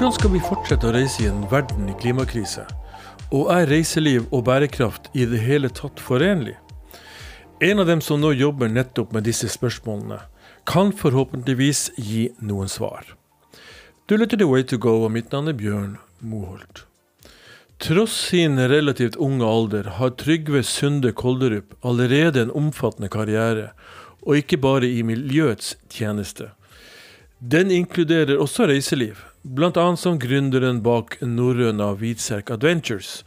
Hvordan skal vi fortsette å reise i en verden i klimakrise? Og er reiseliv og bærekraft i det hele tatt forenlig? En av dem som nå jobber nettopp med disse spørsmålene, kan forhåpentligvis gi noen svar. Du lytter til Way to go, og mitt navn er Bjørn Moholt. Tross sin relativt unge alder har Trygve Sunde Kolderup allerede en omfattende karriere, og ikke bare i miljøets tjeneste. Den inkluderer også reiseliv, bl.a. som gründeren bak norrøna Hvitserk Adventures.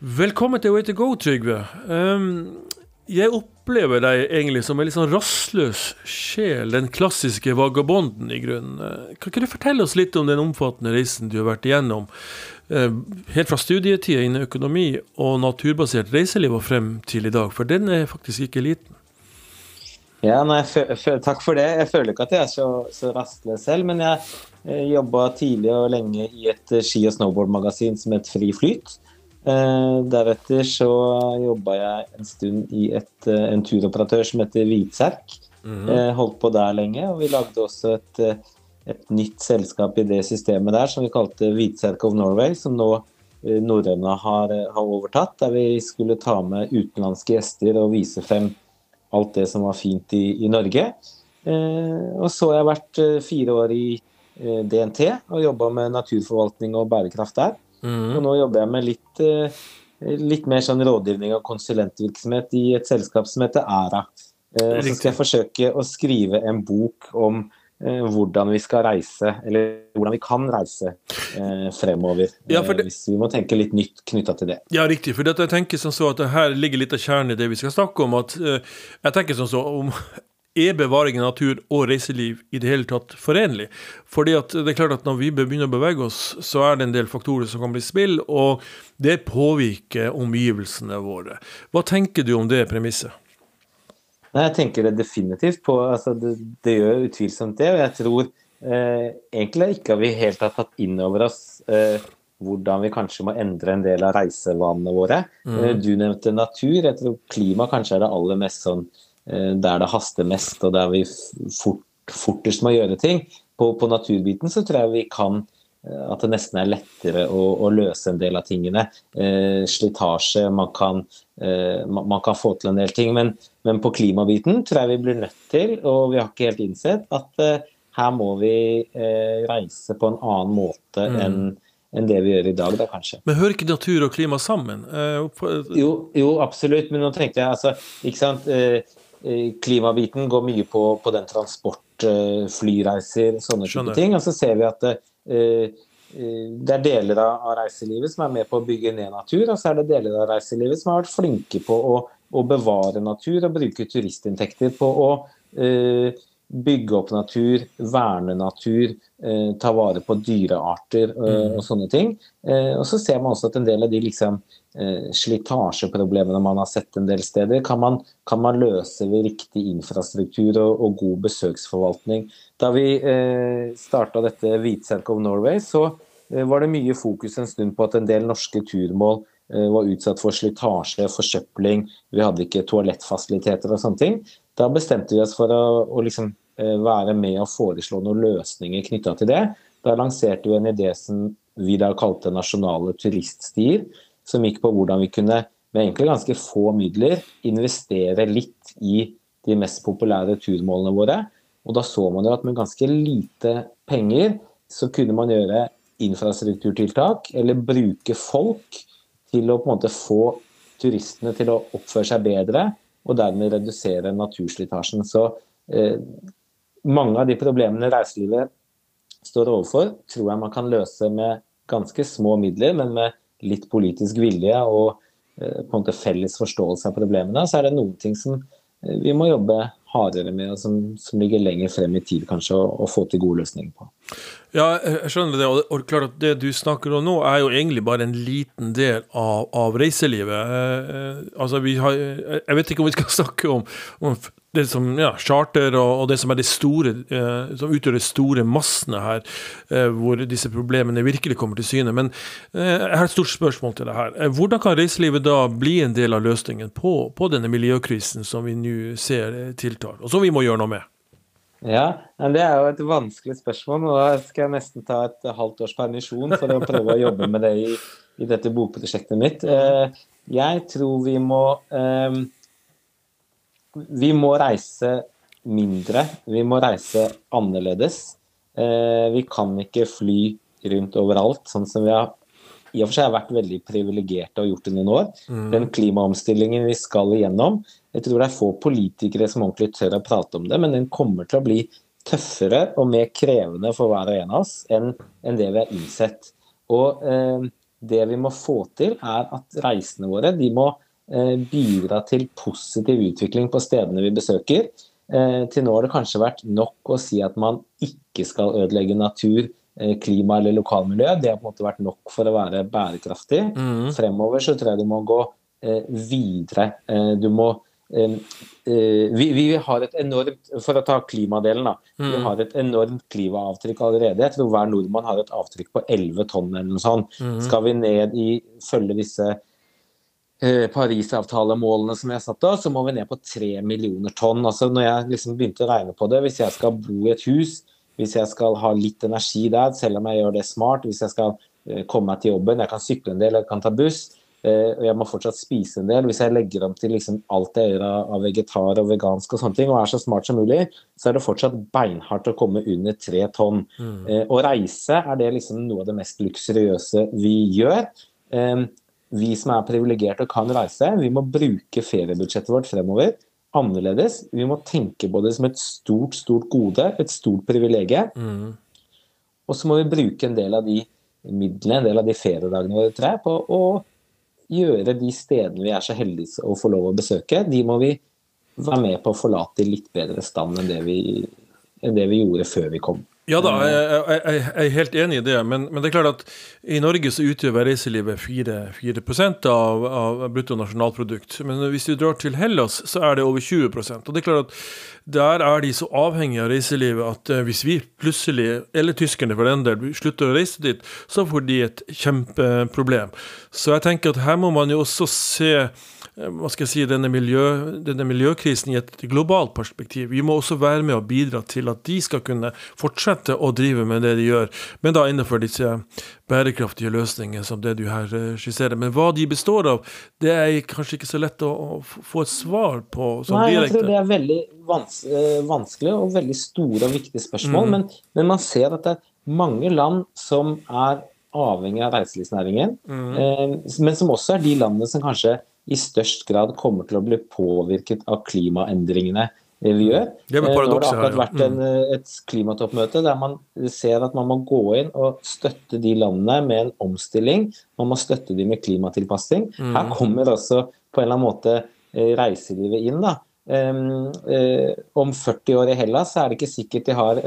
Velkommen til Way to go, Trygve. Um, jeg opplever deg egentlig som en litt sånn rastløs sjel, den klassiske vagabonden i grunnen. Kan ikke du fortelle oss litt om den omfattende reisen du har vært igjennom? Uh, helt fra studietida innen økonomi og naturbasert reiseliv og frem til i dag, for den er faktisk ikke liten. Ja, nei, Takk for det. Jeg føler ikke at jeg er så, så rastløs selv. Men jeg, jeg jobba tidlig og lenge i et eh, ski- og snowboardmagasin som het Fri Flyt. Eh, deretter så jobba jeg en stund i et, eh, en turoperatør som heter Hvitserk. Mm -hmm. eh, holdt på der lenge. Og vi lagde også et, eh, et, nytt selskap i det systemet der som vi kalte Hvitserk of Norway, som nå norrøna har, har overtatt. Der vi skulle ta med utenlandske gjester og vise frem alt det som var fint i, i Norge. Eh, og så har jeg vært eh, fire år i eh, DNT og jobba med naturforvaltning og bærekraft der. Mm. Og nå jobber jeg med litt, eh, litt mer sånn rådgivning og konsulentvirksomhet i et selskap som heter Æra. Eh, så skal jeg forsøke å skrive en bok om hvordan vi skal reise, eller hvordan vi kan reise eh, fremover. Ja, det, eh, hvis vi må tenke litt nytt knytta til det. Ja, riktig. For jeg tenker sånn så at her ligger litt av kjernen i det vi skal snakke om. at Jeg tenker sånn så om er bevaring av natur og reiseliv i det hele tatt forenlig? Fordi at det er klart at Når vi begynner å bevege oss, så er det en del faktorer som kan bli spill, og det påvirker omgivelsene våre. Hva tenker du om det premisset? Nei, Jeg tenker det definitivt på altså det, det, gjør utvilsomt det. Og jeg tror eh, egentlig ikke vi helt har tatt inn over oss eh, hvordan vi kanskje må endre en del av reisevanene våre. Mm. Eh, du nevnte natur. Jeg tror klima kanskje er det aller mest sånn eh, der det haster mest, og der vi fort, fortest må gjøre ting. På, på naturbiten så tror jeg vi kan at det nesten er lettere å, å løse en del av tingene. Eh, slitasje, man kan, eh, man, kan, få til en del ting. Men, men, på klimabiten tror jeg vi blir nødt til, og vi har ikke helt innsett, at eh, her må vi eh, reise på en annen måte mm. enn enn det vi gjør i dag, da kanskje. Men hører ikke natur og klima sammen? Eh, jo, jo, absolutt, men nå tenkte jeg altså, ikke sant, Klimabiten går mye på, på den transport, flyreiser, sånne type ting. Og så ser vi at Eh, eh, det er deler av reiselivet som er med på å bygge ned natur, og så er det deler av reiselivet som har vært flinke på å, å bevare natur og bruke turistinntekter på å eh, bygge opp natur, verne natur, eh, ta vare på dyrearter eh, mm. og sånne ting. Eh, og så ser man også at en del av de liksom, slitasjeproblemene man har sett en del steder, kan man, kan man løse ved riktig infrastruktur og, og god besøksforvaltning. Da vi eh, starta dette Hvitserk of Norway, så eh, var det mye fokus en stund på at en del norske turmål eh, var utsatt for slitasje, forsøpling, vi hadde ikke toalettfasiliteter og sånne ting. Da bestemte vi oss for å, å liksom, eh, være med og foreslå noen løsninger knytta til det. Da lanserte vi en idé som vi da kalte nasjonale turiststier, som gikk på hvordan vi kunne med egentlig ganske få midler investere litt i de mest populære turmålene våre og da så man jo at med ganske lite penger så kunne man gjøre infrastrukturtiltak eller bruke folk til å på en måte få turistene til å oppføre seg bedre, og dermed redusere naturslitasjen. Så eh, mange av de problemene reiselivet står overfor, tror jeg man kan løse med ganske små midler, men med litt politisk vilje og eh, på en måte felles forståelse av problemene, så er det noen ting som eh, vi må jobbe hardere med, og som, som, ligger lenger frem i tid kanskje, å, få til gode løsninger på. Ja, jeg skjønner det. Og klart at det du snakker om nå, er jo egentlig bare en liten del av, av reiselivet. Eh, eh altså, har, jeg vet ikke om vi skal snakke om, om det som ja, charter og, og, det som er det store, eh, som utgjør de store massene her, eh, hvor disse problemene virkelig kommer til syne. Men eh, jeg har et stort spørsmål til deg her. Eh, hvordan kan reiselivet da bli en del av løsningen på, på denne miljøkrisen som vi nå ser tiltar, og som vi må gjøre noe med? Ja, men Det er jo et vanskelig spørsmål. og Da skal jeg nesten ta et halvt års permisjon for å prøve å jobbe med det i, i dette bokprosjektet mitt. Eh, jeg tror vi må eh, Vi må reise mindre. Vi må reise annerledes. Eh, vi kan ikke fly rundt overalt, sånn som vi har i og for seg vært veldig privilegerte og gjort det noen år. Mm. Den klimaomstillingen vi skal igjennom, jeg tror det er få politikere som ordentlig tør å prate om det, men den kommer til å bli tøffere og mer krevende for hver og en av oss enn, enn det vi har innsett. Og eh, det vi må få til, er at reisene våre de må bidra til positiv utvikling på stedene vi besøker. Eh, til nå har det kanskje vært nok å si at man ikke skal ødelegge natur, eh, klima eller lokalmiljø. Det har på en måte vært nok for å være bærekraftig. Mm. Fremover så tror jeg du må gå eh, videre. Eh, du må Eh, vi, vi, har et enormt For å ta klimadelen, da. Mm. Vi har et enormt klimaavtrykk allerede. Jeg tror hver nordmann har et avtrykk på 11 tonn eller noe sånt. Mm. Skal vi ned i følge disse eh, Parisavtalemålene som vi har satt oss, så må vi ned på 3 millioner tonn. Altså når jeg liksom begynte å regne på det, hvis jeg skal bo i et hus, hvis jeg skal ha litt energi der, selv om jeg gjør det smart, hvis jeg skal eh, komme meg til jobben, jeg kan sykle en del, jeg kan ta buss, Uh, og jeg må fortsatt spise en del. Hvis jeg legger om til liksom alt jeg gjør av, vegetar og vegansk og sånne ting, og er så smart som mulig, så er det fortsatt beinhardt å komme under tre tonn. Mm. Å reise er det liksom noe av det mest luksuriøse vi gjør. Vi som er privilegerte og kan reise, vi må bruke feriebudsjettet vårt fremover annerledes. Vi må tenke på det som et stort, stort gode, et stort privilegium. Mm. Og så må vi bruke en del av de midlene, en del av de feriedagene våre, jeg, på å gjøre de stedene vi er så heldige å få lov å besøke, de må vi være med på å forlate i litt bedre stand enn det vi, enn det vi gjorde før vi kom. Ja da, jeg, jeg, jeg, er helt enig i det. Men, men, det er klart at i Norge så utgjør reiselivet 4, 4 av, av bruttonasjonalprodukt. Men hvis du drar til Hellas, så er det over 20% Og det er klart at der er de så avhengige av reiselivet at uh, hvis vi plutselig, eller tyskerne for den del, slutter å reise dit, så får de et kjempeproblem. Så jeg tenker at her må man jo også se Eh, hva skal jeg si, denne, miljø, denne, miljøkrisen i et globalt perspektiv. Vi må også være med og bidra til at de skal kunne fortsette å drive med det de gjør, men da innenfor disse bærekraftige løsningene som det du her eh, skisserer. Men hva de består av, det er kanskje ikke så lett å, få et svar på sånn Nei, jeg tror det er veldig vans eh, vanskelig og veldig store og viktige spørsmål, mm. men, men, man ser at det er mange land som er avhengig av reiselivsnæringen, mm. eh, men som også er de landene som kanskje i størst grad kommer til å bli påvirket av klimaendringene vi gjør. Det Nå har det akkurat vært en, mm. et klimatoppmøte der man ser at man må gå inn og støtte de landene med en omstilling. Man må støtte dem med klimatilpassing. Mm. Her kommer også på en eller annen måte eh, reiselivet inn. da. Om 40 år i Hellas er det ikke sikkert de har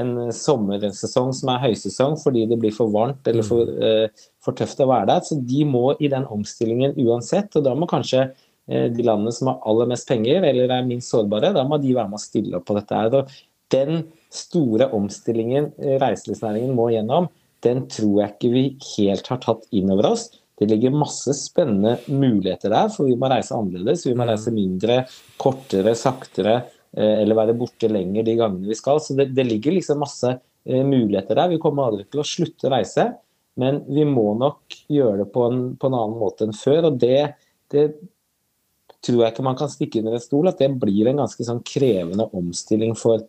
en sommersesong som er høysesong fordi det blir for varmt eller for, eh, for, tøft å være der. Så de må i den omstillingen uansett. Og da må kanskje eh, de landene som har aller mest penger eller er minst sårbare, da må de være med å stille opp på dette. her. Og den store omstillingen eh, reiselivsnæringen må gjennom, den tror jeg ikke vi helt har tatt inn over oss. Det ligger masse spennende muligheter der, for vi må reise annerledes. Vi må mm. reise mindre, kortere, saktere Eh, eller være borte lenger de gangene vi skal. Så det, det ligger liksom masse eh, muligheter der. Vi kommer aldri til å slutte å reise, men vi må nok gjøre det på en, på en annen måte enn før. Og det, det, tror jeg ikke man kan stikke under en stol, at det blir en ganske sånn krevende omstilling for,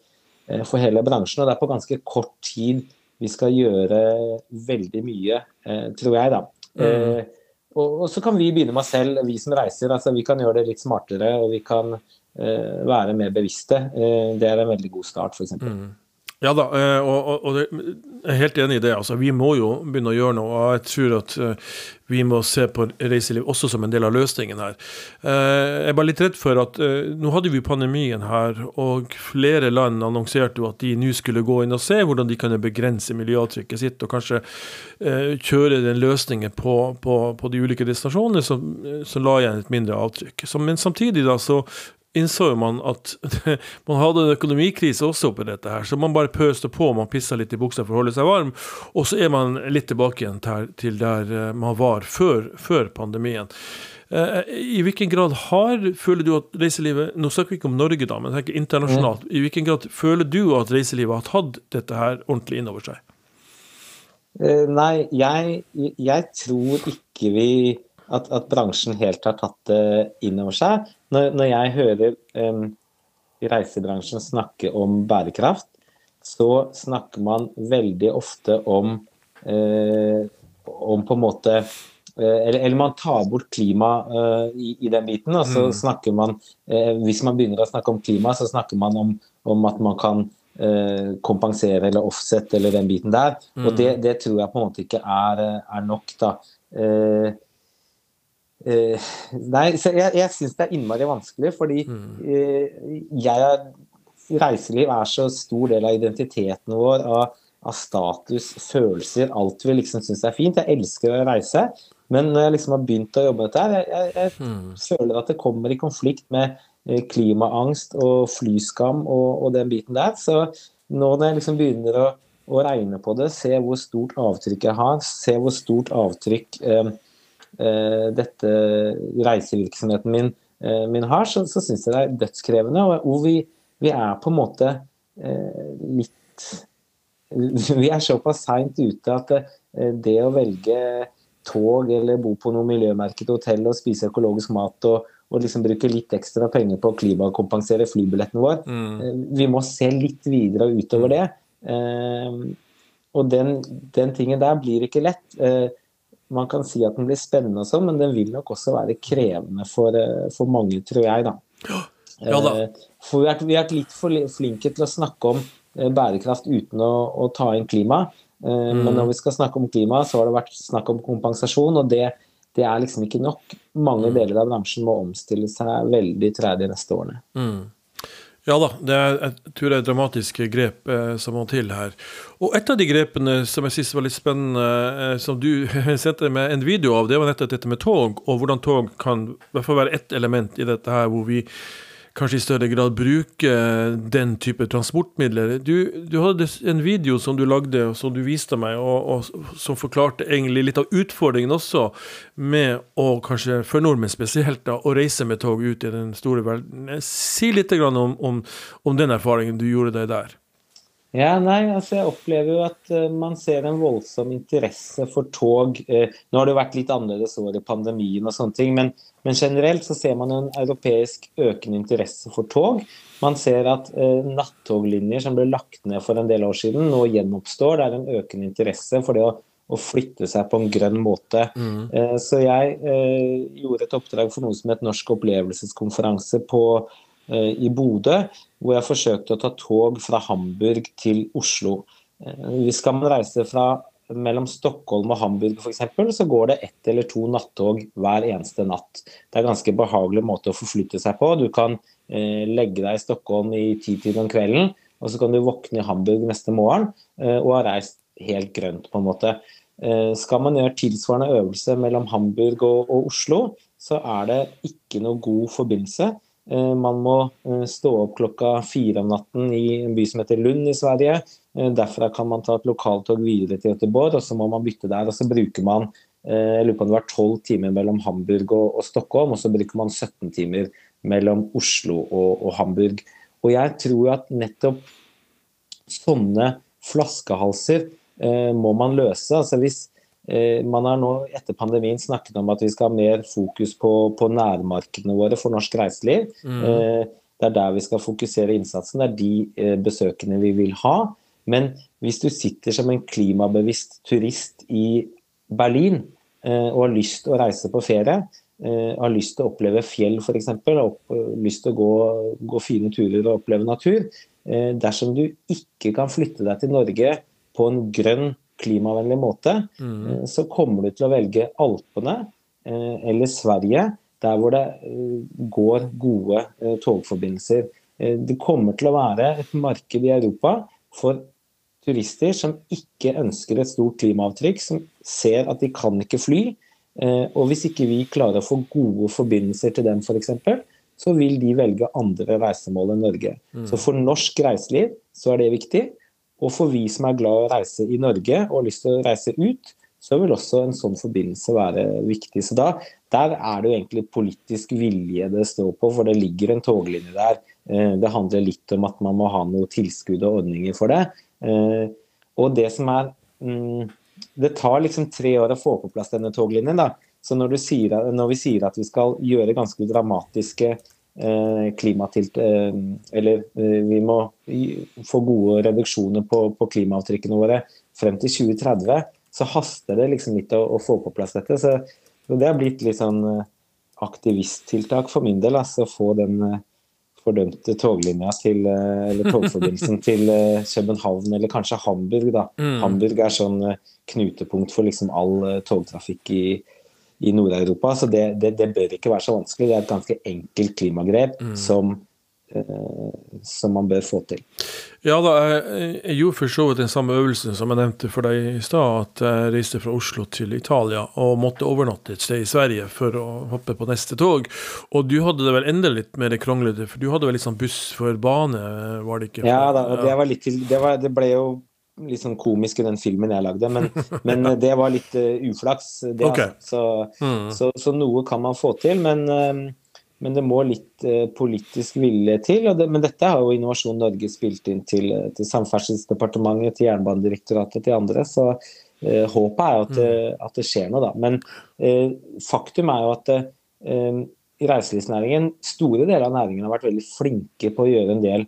eh, for hele bransjen. Og det er på ganske kort tid vi skal gjøre veldig mye, tror jeg, da. Mm. og, og, så kan vi begynne med oss selv, vi som reiser. altså Vi kan gjøre det litt smartere. og vi kan Eh, være mer bevisste. Eh, det er en veldig god start, f.eks. Mm. Ja da, og, og, og, det, jeg er helt enig i det. Altså, vi må jo begynne å gjøre noe. og Jeg tror at vi må se på reiseliv også som en del av løsningen her. Jeg er bare litt redd for at nå hadde vi pandemien her, og flere land annonserte jo at de nå skulle gå inn og se hvordan de kan begrense miljøavtrykket sitt, og kanskje kjøre den løsningen på, på, på de ulike destinasjonene som, som la igjen et mindre avtrykk. Så, men samtidig da så innså jo man at man hadde en økonomikrise også oppi dette her, så man bare pøste på, man pissa litt i buksa for å holde seg varm, og så er man litt tilbake igjen til der eh, man var før, før pandemien. I hvilken grad har, føler du at reiselivet Nå snakker vi ikke om Norge, da, men tenker internasjonalt. I hvilken grad føler du at reiselivet har tatt dette her ordentlig inn over seg? Nei, jeg, jeg tror ikke vi at, at, bransjen helt har tatt det inn over seg. Når, når jeg hører um, reisebransjen snakke om bærekraft, så snakker man veldig ofte om, uh, om på en måte uh, eller, eller, man tar bort klima uh, i, i, den biten. Og så mm. snakker man Hvis man begynner å snakke om klima, så snakker man om, om at man kan kompensere eller offset eller den biten der. Mm. Og det, det, tror jeg på en måte ikke er, er nok. da. Uh, nei, så jeg, jeg syns det er innmari vanskelig, fordi uh, jeg er, reiseliv er så stor del av identiteten vår, av, av status, følelser, alt vi liksom syns er fint. Jeg elsker å reise, men når jeg liksom har begynt å jobbe med dette her, jeg, jeg, jeg mm. føler at det kommer i konflikt med uh, klimaangst og flyskam og, og, den biten der. Så nå når jeg liksom begynner å, å, regne på det, se hvor stort avtrykk jeg har, se hvor stort avtrykk eh, Eh, dette reisevirksomheten min, eh, min har, så, så syns jeg det er dødskrevende. Og og vi, vi er på en måte eh, litt Vi er såpass seint ute at det å velge tog eller bo på noe miljømerket hotell og spise økologisk mat og, og liksom bruke litt ekstra penger på å klimakompensere flybilletten vår. Mm. Vi må se litt videre og utover det. og den, den, tingen der blir ikke lett man kan si at den blir spennende, og sånn, men den vil nok også være krevende for, eh, for mange, tror jeg. da. Ja, da. Eh, for vi har vært litt for flinke til å snakke om eh, bærekraft uten å, å ta inn klima. Mm. Men når vi skal snakke om klima, så har det vært snakk om kompensasjon, og det, det er liksom ikke nok. Mange mm. deler av bransjen må omstille seg veldig, tror jeg, de neste årene. Mm. Ja da, det er, jeg tror det er dramatiske grep eh, som må til her. Og et av de grepene som jeg synes var litt spennende, eh, som du sendte meg en video av, det var nettopp dette med tog, og hvordan tog kan i hvert fall være ett element i dette her, hvor vi kanskje i større grad bruke den type transportmidler. Du, du, hadde en video som du lagde, og som du viste meg, og, og, som forklarte egentlig litt av utfordringen også med å kanskje, for nordmenn spesielt, da, å reise med tog ut i den store verden. Si litt om, om, om den erfaringen du gjorde deg der. Ja, nei, altså Jeg opplever jo at uh, man ser en voldsom interesse for tog. Uh, nå har det jo vært litt annerledes år i pandemien, og sånne ting, men, men, generelt så ser man en europeisk økende interesse for tog. Man ser at uh, nattoglinjer som ble lagt ned for en del år siden, nå gjenoppstår. Det er en økende interesse for det å, å flytte seg på en grønn måte. Mm. så jeg gjorde et oppdrag for noe som het Norsk opplevelseskonferanse på i Bodø, hvor jeg forsøkte å ta tog fra Hamburg til Oslo. Hvis eh, skal man reise fra mellom Stockholm og Hamburg f.eks., så går det ett eller to nattog hver eneste natt. Det er en ganske behagelig måte å forflytte seg på. Du kan eh, legge deg i Stockholm i titiden om kvelden, og så kan du våkne i Hamburg neste morgen eh, og ha reist helt grønt, på en måte. Eh, skal man gjøre tilsvarende øvelse mellom Hamburg og, og Oslo, så er det ikke noe god forbindelse. Eh, man må eh, stå opp klokka fire om natten i en by som heter Lund i Sverige. Eh, derfra kan man ta et lokaltog videre til Göteborg, og så må man bytte der. og Så bruker man jeg lurer på om det var 12 timer mellom Hamburg og, og, Stockholm, og så bruker man 17 timer mellom Oslo og, og Hamburg. Og jeg tror at nettopp sånne flaskehalser eh, må man løse. altså hvis man har nå etter pandemien snakket om at vi skal ha mer fokus på, på nærmarkedene våre for norsk reiseliv. Mm. Eh, det er der vi skal fokusere innsatsen. Det er de eh, besøkende vi vil ha. Men hvis du sitter som en klimabevisst turist i Berlin og har lyst til å reise på ferie, har lyst til å oppleve fjell f.eks., har lyst til å gå, gå, fine turer og oppleve natur Dersom du ikke kan flytte deg til Norge på en grønn klimavennlig måte, mm. Eh, så kommer du til å velge Alpene eh, eller Sverige, der hvor det eh, går gode togforbindelser. Det kommer til å være et marked i Europa for turister som ikke ønsker et stort klimaavtrykk, som ser at de kan ikke fly. Og hvis ikke vi klarer å få gode forbindelser til dem f.eks., så vil de velge andre reisemål enn Norge. Mm. Så for norsk reiseliv så er det viktig. Og for vi som er glad i å reise i Norge og har lyst til å reise ut, så vil også en sånn forbindelse være viktig. Så da, der er det jo egentlig politisk vilje det står på, for det ligger en toglinje der. Eh, det handler litt om at man må ha noe tilskudd og ordninger for det. Eh, og det som er mm, Det tar liksom tre år å få på plass denne toglinjen. da. Så når, sier, når vi sier at vi skal gjøre ganske dramatiske klimatilt... Eller vi må få gode reduksjoner på, på klimaavtrykkene våre frem til 2030, så haster det liksom litt å, å få på plass dette. Så det har blitt litt sånn eh, aktivisttiltak for min del. altså Få den eh, fordømte toglinja til, eh, eller togforbindelsen til København, eller kanskje Hamburg. da. Mm. Hamburg er sånn knutepunkt for liksom all togtrafikk i, i Nord-Europa. Så det, det, det, bør ikke være så vanskelig. Det er et ganske enkelt klimagrep mm. som Eh, som man bør få til. Ja da, jeg, gjorde for så vidt den samme øvelsen som jeg nevnte for deg i stad. At jeg reiste fra Oslo til Italia og måtte overnatte et sted i Sverige for å hoppe på neste tog. Og du hadde det vel enda litt mer kronglete, for du hadde vel litt sånn buss for bane, var det ikke? Ja da, og det var litt det, var, det ble jo litt sånn komisk i den filmen jeg lagde, men, men det var litt uh, uflaks. Det, okay. så, mm. så, så, noe kan man få til, men uh, men det må litt uh, politisk vilje til. Det, men dette har jo Innovasjon Norge spilt inn til, til Samferdselsdepartementet, til Jernbanedirektoratet, til andre. Så håpet er jo at, mm. at, det skjer noe, da. Men faktum er jo at i reiselivsnæringen, store deler av næringen har vært veldig flinke på å gjøre en del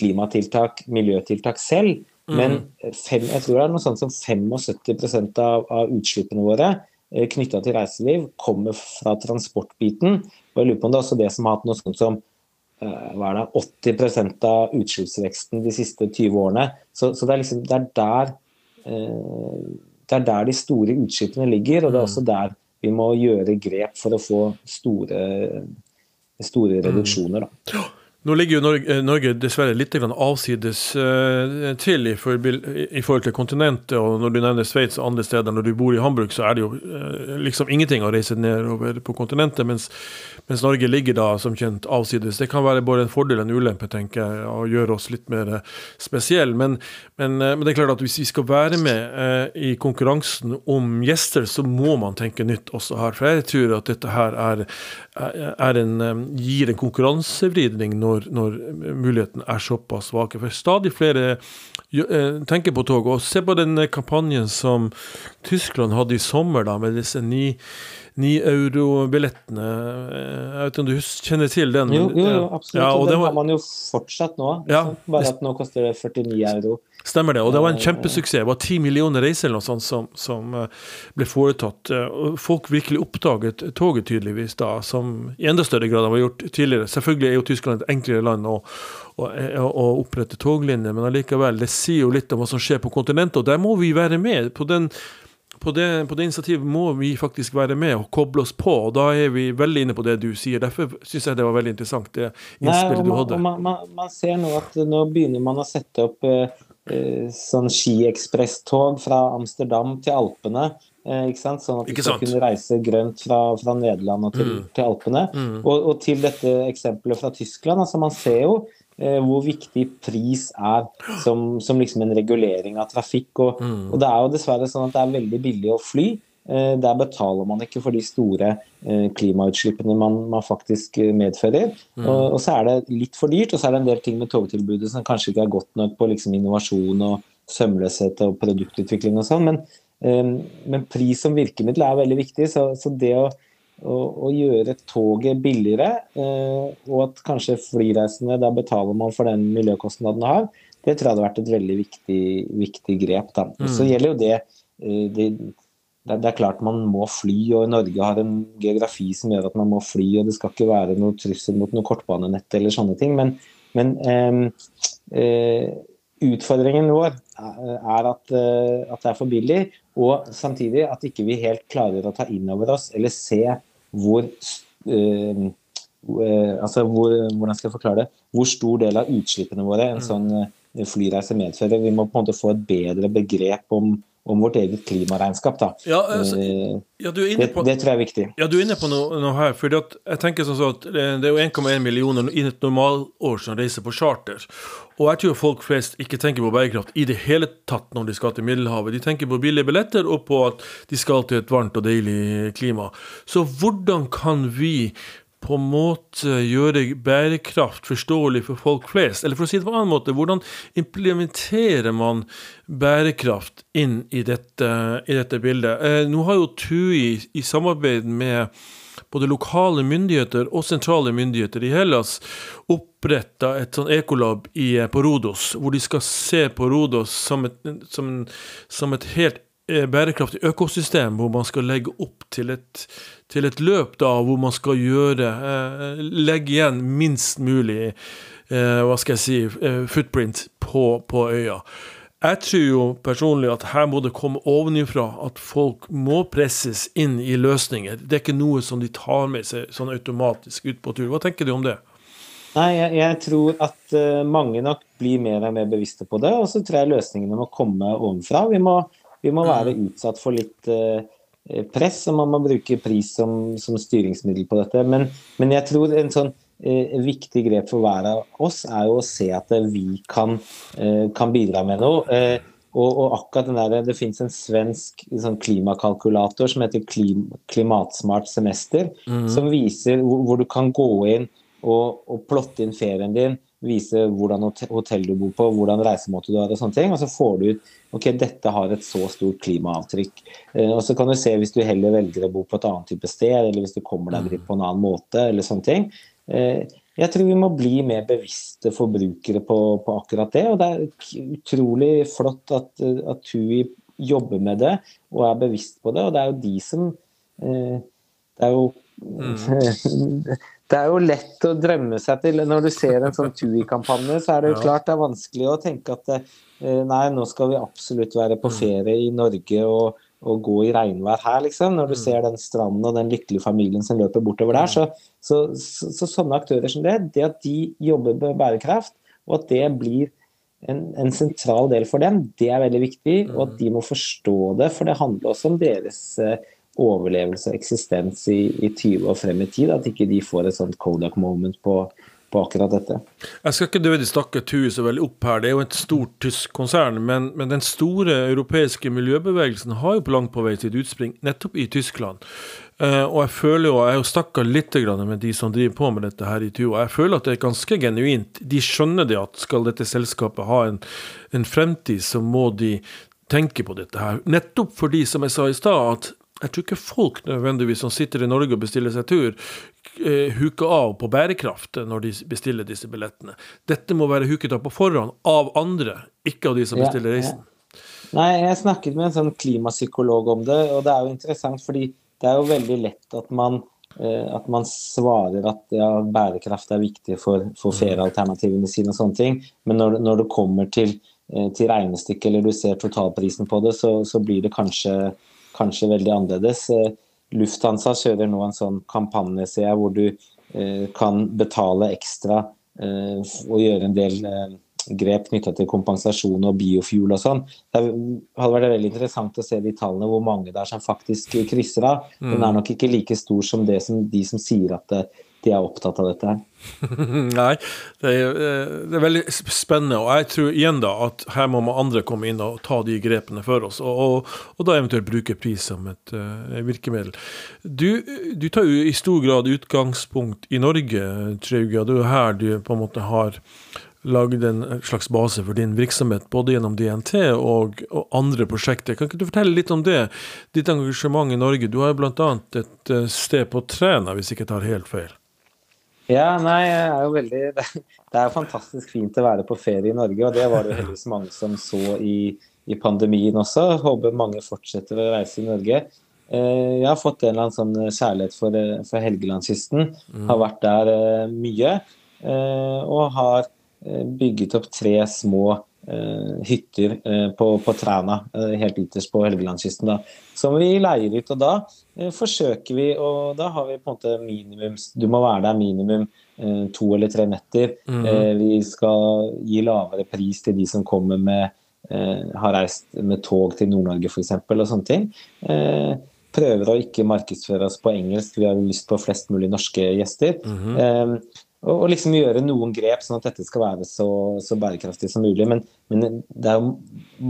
klimatiltak, miljøtiltak selv. Mm. Men fem, jeg tror det er noe sånt som 75 av, av utslippene våre Eh, knytta til reiseliv kommer fra transportbiten. Og jeg lurer på om det er også det som har hatt noe sånt som eh, hva er det, 80 av utslippsveksten de siste 20 årene. Så, så det, er liksom, det, er der, eh, det er der de store utslippene ligger, og det er mm. også der vi må gjøre grep for å få store, store mm. reduksjoner. Da. Nå ligger jo Norge, eh, Norge dessverre litt avsides uh, til i, for, i, forhold til kontinentet. og Når du nevner Sveits og andre steder, når du bor i Hamburg, så er det jo uh, liksom ingenting å reise nedover på kontinentet. Mens, mens, Norge ligger da som kjent avsides. Det kan være både en fordel og en ulempe, tenker jeg, og gjøre oss litt mer spesielle. Men, men, uh, men, det er klart at hvis vi skal være med i konkurransen om gjester, så må man tenke nytt også her. For jeg tror at dette her er, er en, gir en konkurransevridning. Når når, når muligheten er såpass svake. For stadig flere eh, tenker på tog. Og se på den kampanjen som Tyskland hadde i sommer, da, med disse ni, ni euro-billettene. Jeg vet ikke om du kjenner til den? Jo, jo, jo absolutt. Ja, og den har man jo fortsatt nå. Ja, Bare at nå koster det 49 euro. Stemmer det. Og det var en kjempesuksess. Det var ti millioner reiser eller noe sånt som, som, eh, ble foretatt. Og folk virkelig oppdaget toget tydeligvis da, som i enda større grad var gjort tidligere. Selvfølgelig er jo Tyskland et enklere land å, å, å opprette toglinjer, men allikevel, det sier jo litt om hva som skjer på kontinentet, og der må vi være med. på den på det, på det, initiativet må vi faktisk være med og koble oss på. og Da er vi veldig inne på det du sier. Derfor syns jeg det var veldig interessant, det innspillet du hadde. Man, man, man, ser nå at nå begynner man å sette opp eh, Eh, sånn skiekspresstog fra Amsterdam til Alpene. Eh, ikke sant? Sånn at du skal kunne reise grønt fra, fra Nederland til, mm. til Alpene. Mm. Og, og, til dette eksempelet fra Tyskland. altså Man ser jo eh, hvor viktig pris er som, som liksom en regulering av trafikk. Og, mm. og, det er jo dessverre sånn at det er veldig billig å fly. Eh, der betaler man ikke for de store eh, klimautslippene man, man faktisk eh, medfører. Mm. Og, og, så er det litt for dyrt, og så er det en del ting med togtilbudet som kanskje ikke er godt nok på liksom innovasjon og sømløshet og produktutvikling og sånn. Men, men, pris som virkemiddel er veldig viktig. Så, så det å, å, å, gjøre toget billigere, og at kanskje flyreisende da betaler man for den miljøkostnaden det har, det tror jeg hadde vært et veldig viktig, viktig grep. Da. Mm. Så gjelder jo det, det det, det, er klart man må fly, og Norge har en geografi som gjør at man må fly, og det skal ikke være noe trussel mot noe kortbanenett eller sånne ting. Men, men eh, eh, utfordringen vår er at, eh, at, det er for billig, og samtidig at ikke vi helt klarer å ta inn over oss eller se hvor eh, eh, altså hvor, hvordan skal jeg forklare det, hvor stor del av utslippene våre en mm. sånn eh, flyreise medfører. Vi må på en måte få et bedre begrep om om vårt eget klimaregnskap. Da. Ja, altså, ja, det, det, tror jeg er viktig. Ja, du er inne på noe, noe her. for jeg tenker sånn at Det er jo 1,1 millioner i et normalår som reiser på charter. Og jeg tror folk flest ikke tenker på bærekraft i det hele tatt når de skal til Middelhavet. De tenker på billige billetter og på at de skal til et varmt og deilig klima. Så hvordan kan vi på en måte gjøre bærekraft forståelig for folk flest? Eller for å si det på en annen måte, hvordan implementerer man bærekraft inn i dette, i dette bildet? Eh, nå har jo TUI i samarbeid med både lokale myndigheter og sentrale myndigheter i Hellas oppretta et sånn ekolab i, på Rodos, hvor de skal se på Rodos som et, som, som et helt Eh, bærekraftig økosystem hvor man skal legge opp til et, til et løp da, hvor man skal gjøre eh, Legge igjen minst mulig eh, hva skal jeg si, eh, footprint på, på, øya. Jeg tror jo personlig at her må det komme ovenifra, at folk må presses inn i løsninger. Det er ikke noe som de tar med seg sånn automatisk ut på tur. Hva tenker du om det? Nei, jeg, jeg tror at mange nok blir mer og mer bevisste på det. Og så tror jeg løsningene må komme ovenfra. Vi må vi må være utsatt for litt uh, press, og man må bruke pris som, som styringsmiddel på dette. Men, men, jeg tror en sånn eh, viktig grep for hver av oss er jo å se at vi kan, eh, kan bidra med noe. Og, og, akkurat den der, Det finnes en svensk sånn klimakalkulator som heter Klim, Klimatsmart semester, mm. som viser hvor, hvor, du kan gå inn og, og plotte inn ferien din vise hvordan hotell du bor på, hvordan reisemåte du har og sånne ting. Og så får du ut ok, dette har et så stort klimaavtrykk. Eh, og så kan du se hvis du heller velger å bo på et annet type sted, eller hvis du kommer deg dit på en annen måte, eller sånne ting. Eh, jeg tror vi må bli mer bevisste forbrukere på, på akkurat det. Og det er utrolig flott at, at TUI jobber med det og er bevisst på det. Og det er jo de som eh, Det er jo mm. det er jo lett å drømme seg til. Når du ser en sånn TUI-kampanje, så er det jo klart det er vanskelig å tenke at eh, nei, nå skal vi absolutt være på mm. ferie i Norge og, og gå i regnvær her, liksom. Når du mm. ser den stranden og den lykkelige familien som løper bortover der. Mm. Så, så, så, så sånne aktører som det, det at de jobber med bærekraft, og at det blir en, en, sentral del for dem, det er veldig viktig. Og at de må forstå det, for det handler også om deres eh, overlevelse og eksistens i, i 20 år frem i tid. At ikke de får et sånt Kodak moment på, på akkurat dette. Jeg skal ikke nødvendigvis stakke TUI så veldig opp her, det er jo et stort tysk konsern. Men, men, den store europeiske miljøbevegelsen har jo på langt på vei sitt utspring nettopp i Tyskland. Uh, og jeg føler jo, jeg har jo snakka litt med de som driver på med dette her i TUI, og jeg føler at det er ganske genuint. De skjønner det at skal dette selskapet ha en, en fremtid, så må de tenke på dette her. Nettopp fordi, som jeg sa i stad, at jeg tror ikke folk nødvendigvis som sitter i Norge og bestiller seg tur, eh, huker av på bærekraft når de bestiller disse billettene. Dette må være huket av på forhånd av andre, ikke av de som bestiller reisen. Ja, ja. Nei, jeg snakket med en sånn klimapsykolog om det, og det er jo interessant fordi det er jo veldig lett at man, eh, at man svarer at ja, bærekraft er viktig for, for mm. feriealternativene sine og sånne ting, men når, når det kommer til, eh, til regnestykket eller du ser totalprisen på det, så, så blir det kanskje kanskje veldig annerledes. Eh, Lufthansa kjører nå en sånn kampanje ser jeg, hvor du eh, kan betale ekstra eh, og gjøre en del grep knytta til kompensasjon og biofuel og sånn. Det hadde vært veldig interessant å se de tallene hvor mange det er som faktisk krysser av. Den er mm. nok ikke like stor som, det som de som sier at de er opptatt av dette her. Nei, det er, eh, det er, veldig spennende. Og jeg tror igjen da at her må man andre komme inn og ta de grepene for oss. Og, og, og da eventuelt bruke pris som et uh, virkemiddel. Du, du, tar jo i stor grad utgangspunkt i Norge, Trauga. Det er jo her du på en måte har lagd en slags base for din virksomhet, både gjennom DNT og, og, andre prosjekter. Kan ikke du fortelle litt om det? Ditt engasjement i Norge. Du har jo bl.a. et eh, sted på Træna, hvis jeg ikke tar helt feil. Ja, nei, jeg er jo veldig Det er jo fantastisk fint å være på ferie i Norge, og det var det heldigvis mange som så i, i pandemien også. Håper mange fortsetter å reise i Norge. Eh, jeg har fått en eller annen sånn kjærlighet for, eh, for Helgelandskysten. Mm. Har vært der eh, mye. Og har bygget opp tre små hytter på, på Træna, helt ytterst på Helgelandskysten, da, som vi leier ut. Og da Eh, forsøker vi, og da har vi på en måte minimums Du må være der minimum eh, to eller tre netter. Mm. Eh, vi skal gi lavere pris til de som kommer med, har reist med tog til Nord-Norge f.eks. og sånne ting. prøver å ikke markedsføre oss på engelsk, vi har lyst på flest mulig norske gjester. Mm -hmm og, liksom gjøre noen grep sånn at dette skal være så, så bærekraftig som mulig. Men, men, det er jo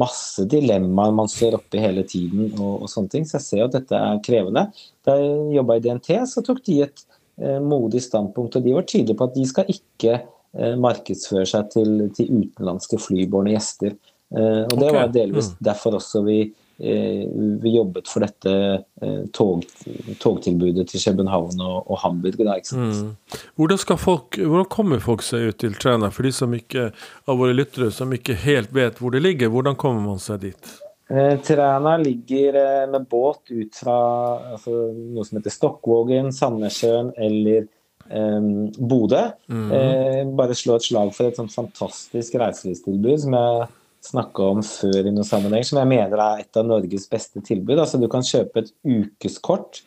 masse dilemmaer man står oppi hele tiden, og, og, sånne ting, så jeg ser at dette er krevende. Da jeg jobba i DNT, så tok de et eh, modig standpunkt, og de var tydelige på at de skal ikke eh, markedsføre seg til, til utenlandske flybårne gjester. Eh, og Det okay. var delvis mm. derfor også vi vi jobbet for dette eh, tog, togtilbudet til København og, og Hamburg. Da, mm. hvordan, folk, hvordan, kommer folk seg ut til Træna, for de som ikke, av våre lyttere som ikke helt vet hvor det ligger? Hvordan kommer man seg dit? Eh, Træna ligger eh, med båt ut fra altså, noe som heter Stokkvågen, Sandnessjøen eller eh, Bodø. Mm. Eh, bare slå et slag for et sånt fantastisk reiselivstilbud som jeg snakka om før i noen sammenheng, som jeg mener er et av Norges beste tilbud. Altså Du kan kjøpe et ukeskort,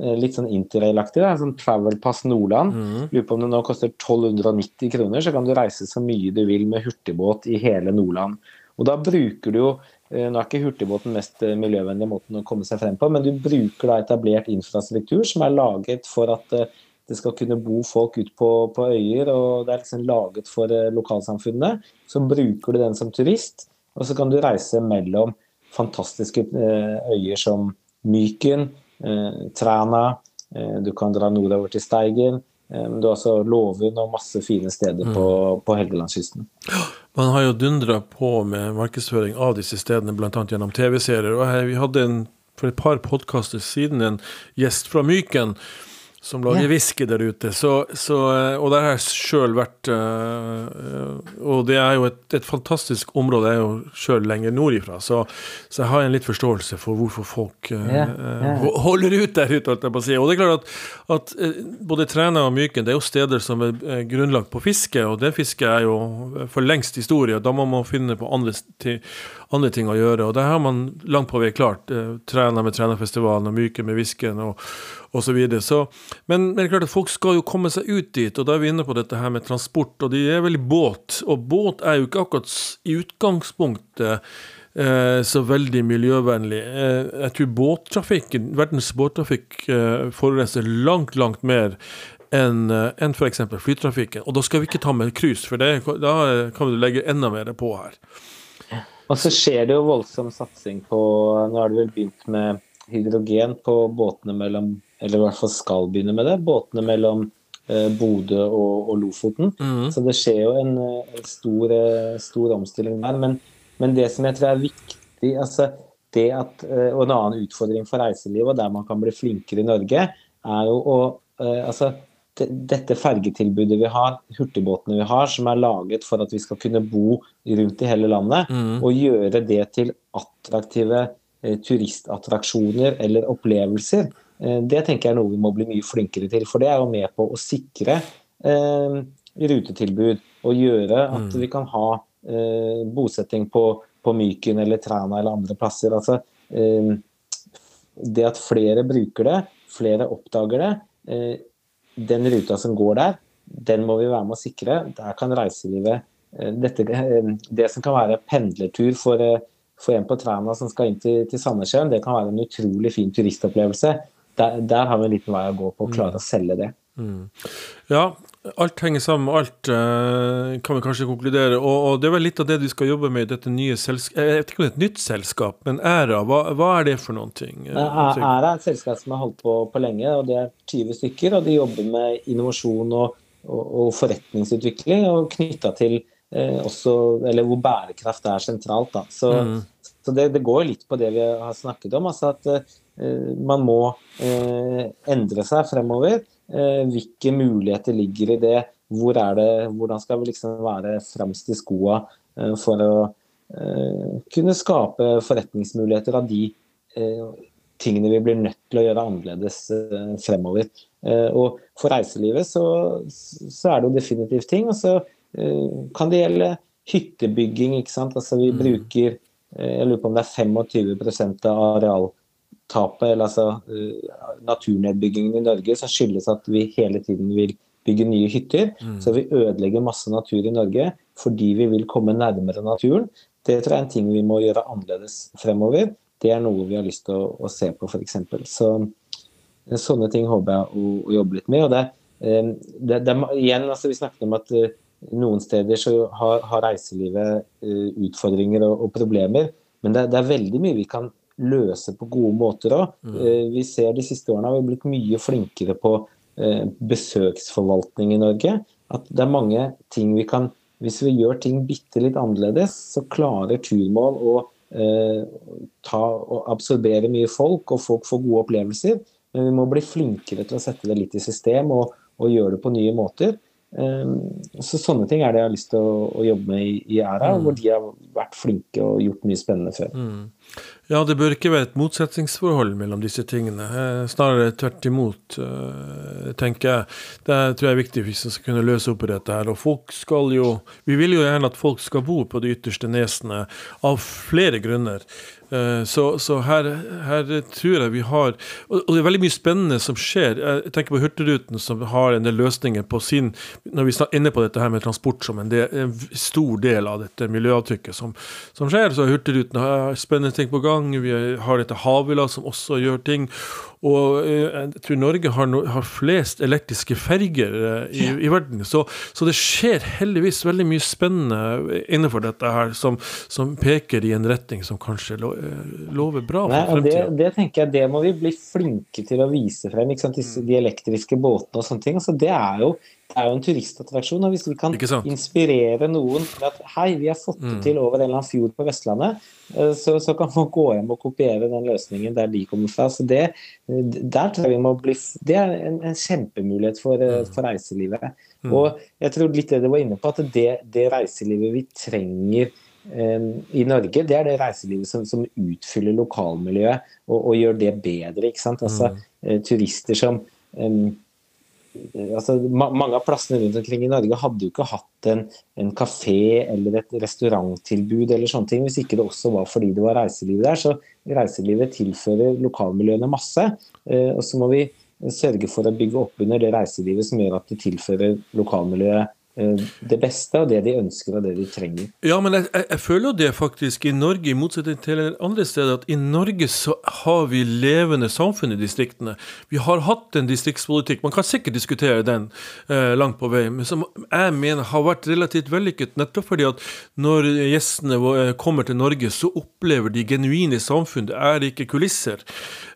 eh, litt sånn interrailaktig, sånn Travelpass Nordland. Mm. Lurer på om det nå koster 1290 kroner, så kan du reise så mye du vil med hurtigbåt i hele Nordland. Og da bruker du jo eh, Nå er ikke hurtigbåten mest eh, miljøvennlige måten å komme seg frem på, men du bruker da etablert infrastruktur som er laget for at det skal kunne bo folk ute på, på, øyer, og det er liksom laget for eh, lokalsamfunnet. Så bruker du den som turist, og så kan du reise mellom fantastiske eh, øyer som Myken, eh, Træna, du kan dra nordover til Steigen. Du har også Låvund og masse fine steder på, mm. på Helgelandskysten. Man har jo dundra på med markedsføring av disse stedene, bl.a. gjennom TV-serier. og Vi hadde en, for et par podkaster siden en gjest fra Myken som lager whisky der ute. Så, så, og der har jeg sjøl vært uh, Og det er jo et, et, fantastisk område. Jeg er jo sjøl lenger nordifra, så, så, jeg har en litt forståelse for hvorfor folk yeah, yeah. holder ut der ute. Alt jeg på å si. Og det er klart at, at uh, både Træna og Myken det er jo steder som er grunnlagt på fiske, og det fisket er jo for lengst historie. Da må man finne på andre, til, andre ting å gjøre. Og det har man langt på vei klart. trener med Trenerfestivalen og Myke med whiskyen. og osv. Så videre. så, men, men det er klart at folk skal jo komme seg ut dit, og da er vi inne på dette her med transport. Og de er vel i båt, og båt er jo ikke akkurat i utgangspunktet eh, så veldig miljøvennlig. Eh, jeg tror båttrafikken, verdens båttrafikk eh, forurenser langt, langt mer enn eh, en f.eks. flytrafikken. Og da skal vi ikke ta med cruise, for det, da kan du legge enda mer på her. Og så skjer det jo voldsom satsing på Nå har det vel begynt med hydrogen på båtene mellom Eller i hvert fall skal begynne med det. Båtene mellom eh, Bodø og, og Lofoten. Mm. Så det skjer jo en, en eh, stor, eh, stor, omstilling der. Men, men, det som jeg tror er viktig altså det at, eh, Og en annen utfordring for reiselivet, og der man kan bli flinkere i Norge, er jo å altså, dette fergetilbudet vi har, hurtigbåtene vi har, som er laget for at vi skal kunne bo rundt i hele landet, mm. og gjøre det til attraktive Eh, turistattraksjoner eller opplevelser. Eh, det tenker jeg er noe vi må bli mye flinkere til. For det er jo med på å sikre eh, rutetilbud og gjøre at mm. vi kan ha eh, bosetting på, på, Myken eller Træna eller andre plasser. Altså, eh, det at flere bruker det, flere oppdager det. Eh, den ruta som går der, den må vi være med å sikre. Der kan reiselivet dette, Det som kan være pendlertur for for en på Træna som skal inn til, til Sandnessjøen, det kan være en utrolig fin turistopplevelse. Der, der, har vi en liten vei å gå på å klare å selge det. Mm. Ja, alt henger sammen med alt, eh, kan vi kanskje konkludere. Og, og, det er vel litt av det du skal jobbe med i dette nye selskapet. Jeg vet ikke om det er et nytt selskap, men Æra, hva, hva er det for noen ting? Æra er et selskap som har holdt på, på lenge, og det er 20 stykker. Og de jobber med innovasjon og, og, og forretningsutvikling og knytta til eh, også, eller hvor bærekraft er sentralt. Da. Så, mm. så det, det, går litt på det vi har snakket om. altså at eh, Man må eh, endre seg fremover. Eh, hvilke muligheter ligger i det? Hvor det, hvordan skal vi liksom være fremst i skoa eh, for å eh, kunne skape forretningsmuligheter av de tingene vi blir nødt til å gjøre annerledes fremover. Og for reiselivet så, så er det jo definitivt ting. og så Eh, kan det gjelde hyttebygging. ikke sant? Altså Vi mm. bruker eh, jeg lurer på om det er 25 av arealtapet, eller altså uh, naturnedbyggingen i Norge, som skyldes at vi hele tiden vil bygge nye hytter. Mm. Så vi ødelegger masse natur i Norge fordi vi vil komme nærmere naturen. Det tror jeg er en ting vi må gjøre annerledes fremover. Det er noe vi har lyst til å, å se på, f.eks. Så sånne ting håper jeg å, å jobbe litt med. og det, det, det igjen, altså Vi snakket om at noen steder så har, har reiselivet utfordringer og, og problemer. Men det, det, er veldig mye vi kan løse på gode måter òg. Mm. Eh, vi ser de siste årene har vi blitt mye flinkere på eh, besøksforvaltning i Norge. At det er mange ting vi kan Hvis vi gjør ting bitte litt annerledes, så klarer turmål å eh, ta og absorbere mye folk, og folk får gode opplevelser. Men vi må bli flinkere til å sette det litt i system og, og gjøre det på nye måter. Ehm, så Sånne ting er det jeg har lyst til å, å jobbe med i, i Æra, mm. hvor de har vært flinke og gjort mye spennende før. Mm. Ja, det bør ikke være et motsetningsforhold mellom disse tingene. Eh, snarere tvert imot, eh, tenker jeg. Det tror jeg er viktig hvis vi skal kunne løse opp i dette her. Og folk skal jo Vi vil jo gjerne at folk skal bo på de ytterste nesene, av flere grunner. Eh, så, så her, her, tror jeg vi har Og det er veldig mye spennende som skjer. Jeg tenker på Hurtigruten, som har en del løsninger på sin Når vi er inne på dette her med transport som en, del, en stor del av dette miljøavtrykket som, som skjer, så Hurtigruten har spennende ting på gang. Vi har dette Havila, som også gjør ting. Og eh, jeg tror Norge har, no, har flest elektriske ferger eh, i, i verden. Så, så, det skjer heldigvis veldig mye spennende innenfor dette her som, som peker i en retning som kanskje lo, eh, lover bra for fremtiden. Det, det, tenker jeg, det må vi bli flinke til å vise frem. Ikke sant? De elektriske båtene og sånne ting. Så det er jo er jo en turistattraksjon. og Hvis vi kan inspirere noen til at hei, vi har fått det mm. til over en eller annen fjord på Vestlandet, eh, så, så kan man gå hjem og kopiere den løsningen der de kommer fra. så Det, der tror jeg vi må bli, det er en, en kjempemulighet for, eh, mm. for reiselivet. Mm. Og jeg tror litt det du var inne på, at det, det reiselivet vi trenger i Norge, det er det reiselivet som, som utfyller lokalmiljøet og, og, gjør det bedre. ikke sant? Altså turister som um, altså, Mange av plassene rundt omkring i Norge hadde jo ikke hatt en, en kafé eller et restauranttilbud eller sånne ting, hvis ikke det også var fordi det var reiseliv der. Så reiselivet tilfører lokalmiljøene masse. Eh, og så må vi sørge for å bygge opp under det reiselivet som gjør at det tilfører lokalmiljøet det beste av det de ønsker og det de trenger. Ja, men jeg, jeg, jeg føler jo det faktisk i Norge, i motsetning til andre steder, at i Norge så har vi levende samfunn i distriktene. Vi har hatt en distriktspolitikk, man kan sikkert diskutere den eh, langt på vei, men som jeg mener har vært relativt vellykket, nettopp fordi at når gjestene eh, kommer til Norge, så opplever de genuine samfunn, det er ikke kulisser.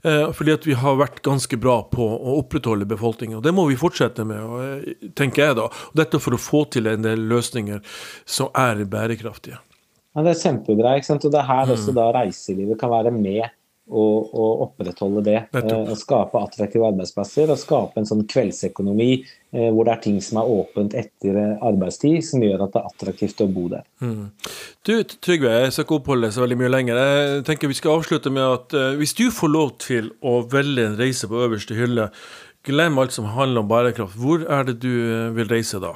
Eh, fordi at vi har vært ganske bra på å opprettholde befolkningen, og det må vi fortsette med, eh, tenker jeg da. Og dette for å få til en del løsninger som er bærekraftige. Ja, Det er kjempebra. ikke sant? Og det er her også mm. da reiselivet kan være med og, og opprettholde det. Eh, og skape attraktive arbeidsplasser og skape en sånn kveldsøkonomi eh, hvor det er ting som er åpent etter eh, arbeidstid, som gjør at det er attraktivt å bo der. Mm. Du Trygve, jeg skal ikke oppholde så veldig mye lenger. Jeg tenker Vi skal avslutte med at eh, hvis du får lov til å velge en reise på øverste hylle, glem alt som handler om bærekraft, hvor er det du vil reise da?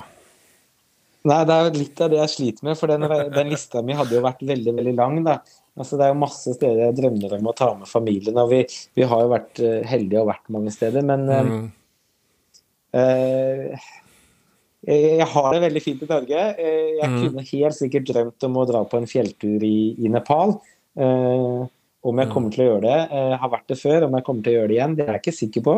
Nei, det er litt av det jeg sliter med, for den, den lista mi hadde jo vært veldig veldig lang. da. Altså, det er jo masse steder jeg drømmer om å ta med familien, og vi, vi har jo vært uh, heldige og vært mange steder, men mm. uh, jeg har det veldig fint i Norge. Jeg mm. kunne helt sikkert drømt om å dra på en fjelltur i, i Nepal. om jeg kommer til å gjøre det. Jeg har vært det før, om jeg kommer til å gjøre det igjen, det er jeg ikke sikker på.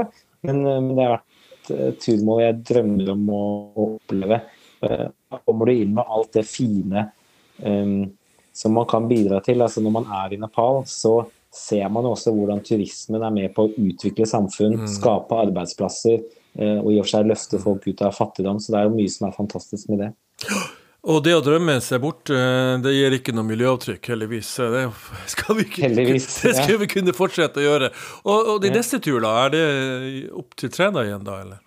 Men, men det har vært et turmål jeg drømmer om å, å oppleve. Da kommer du inn med alt det fine um, som man kan bidra til. Altså Når man er i Nepal, så ser man også hvordan turismen er med på å utvikle samfunn, mm. skape arbeidsplasser uh, og i og for seg løfte folk ut av fattigdom. Så det er jo mye som er fantastisk med det. Og det å drømme seg bort, eh, det gir ikke noe miljøavtrykk, heldigvis. Det skal vi, ikke, heldigvis, det skal vi kunne fortsette å gjøre. Og, og de neste tur, da? Er det opp til Træna igjen, da, eller?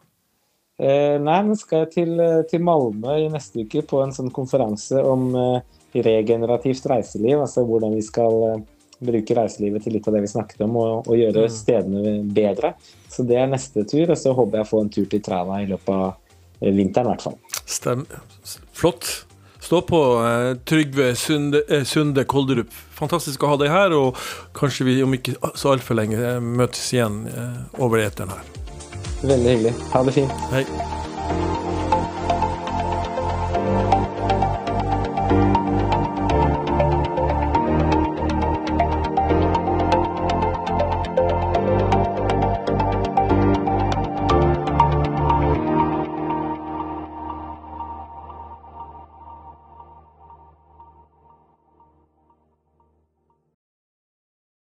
Eh, nei, nå skal jeg til, eh, til, Malmö i neste uke på en sånn konferanse om eh, regenerativt reiseliv. Altså hvordan vi skal eh, bruke reiselivet til litt av det vi snakket om, og, og gjøre mm. stedene bedre. Så det er neste tur, og så håper jeg å få en tur til Træna i løpet av vinteren, i hvert fall. Stem. Flott. Stå på, Trygve Sunde, Sunde Kolderup. Fantastisk å ha deg her, og kanskje vi om ikke så altfor lenge møtes igjen over eteren her. Veldig hyggelig. Ha det fint. Hei.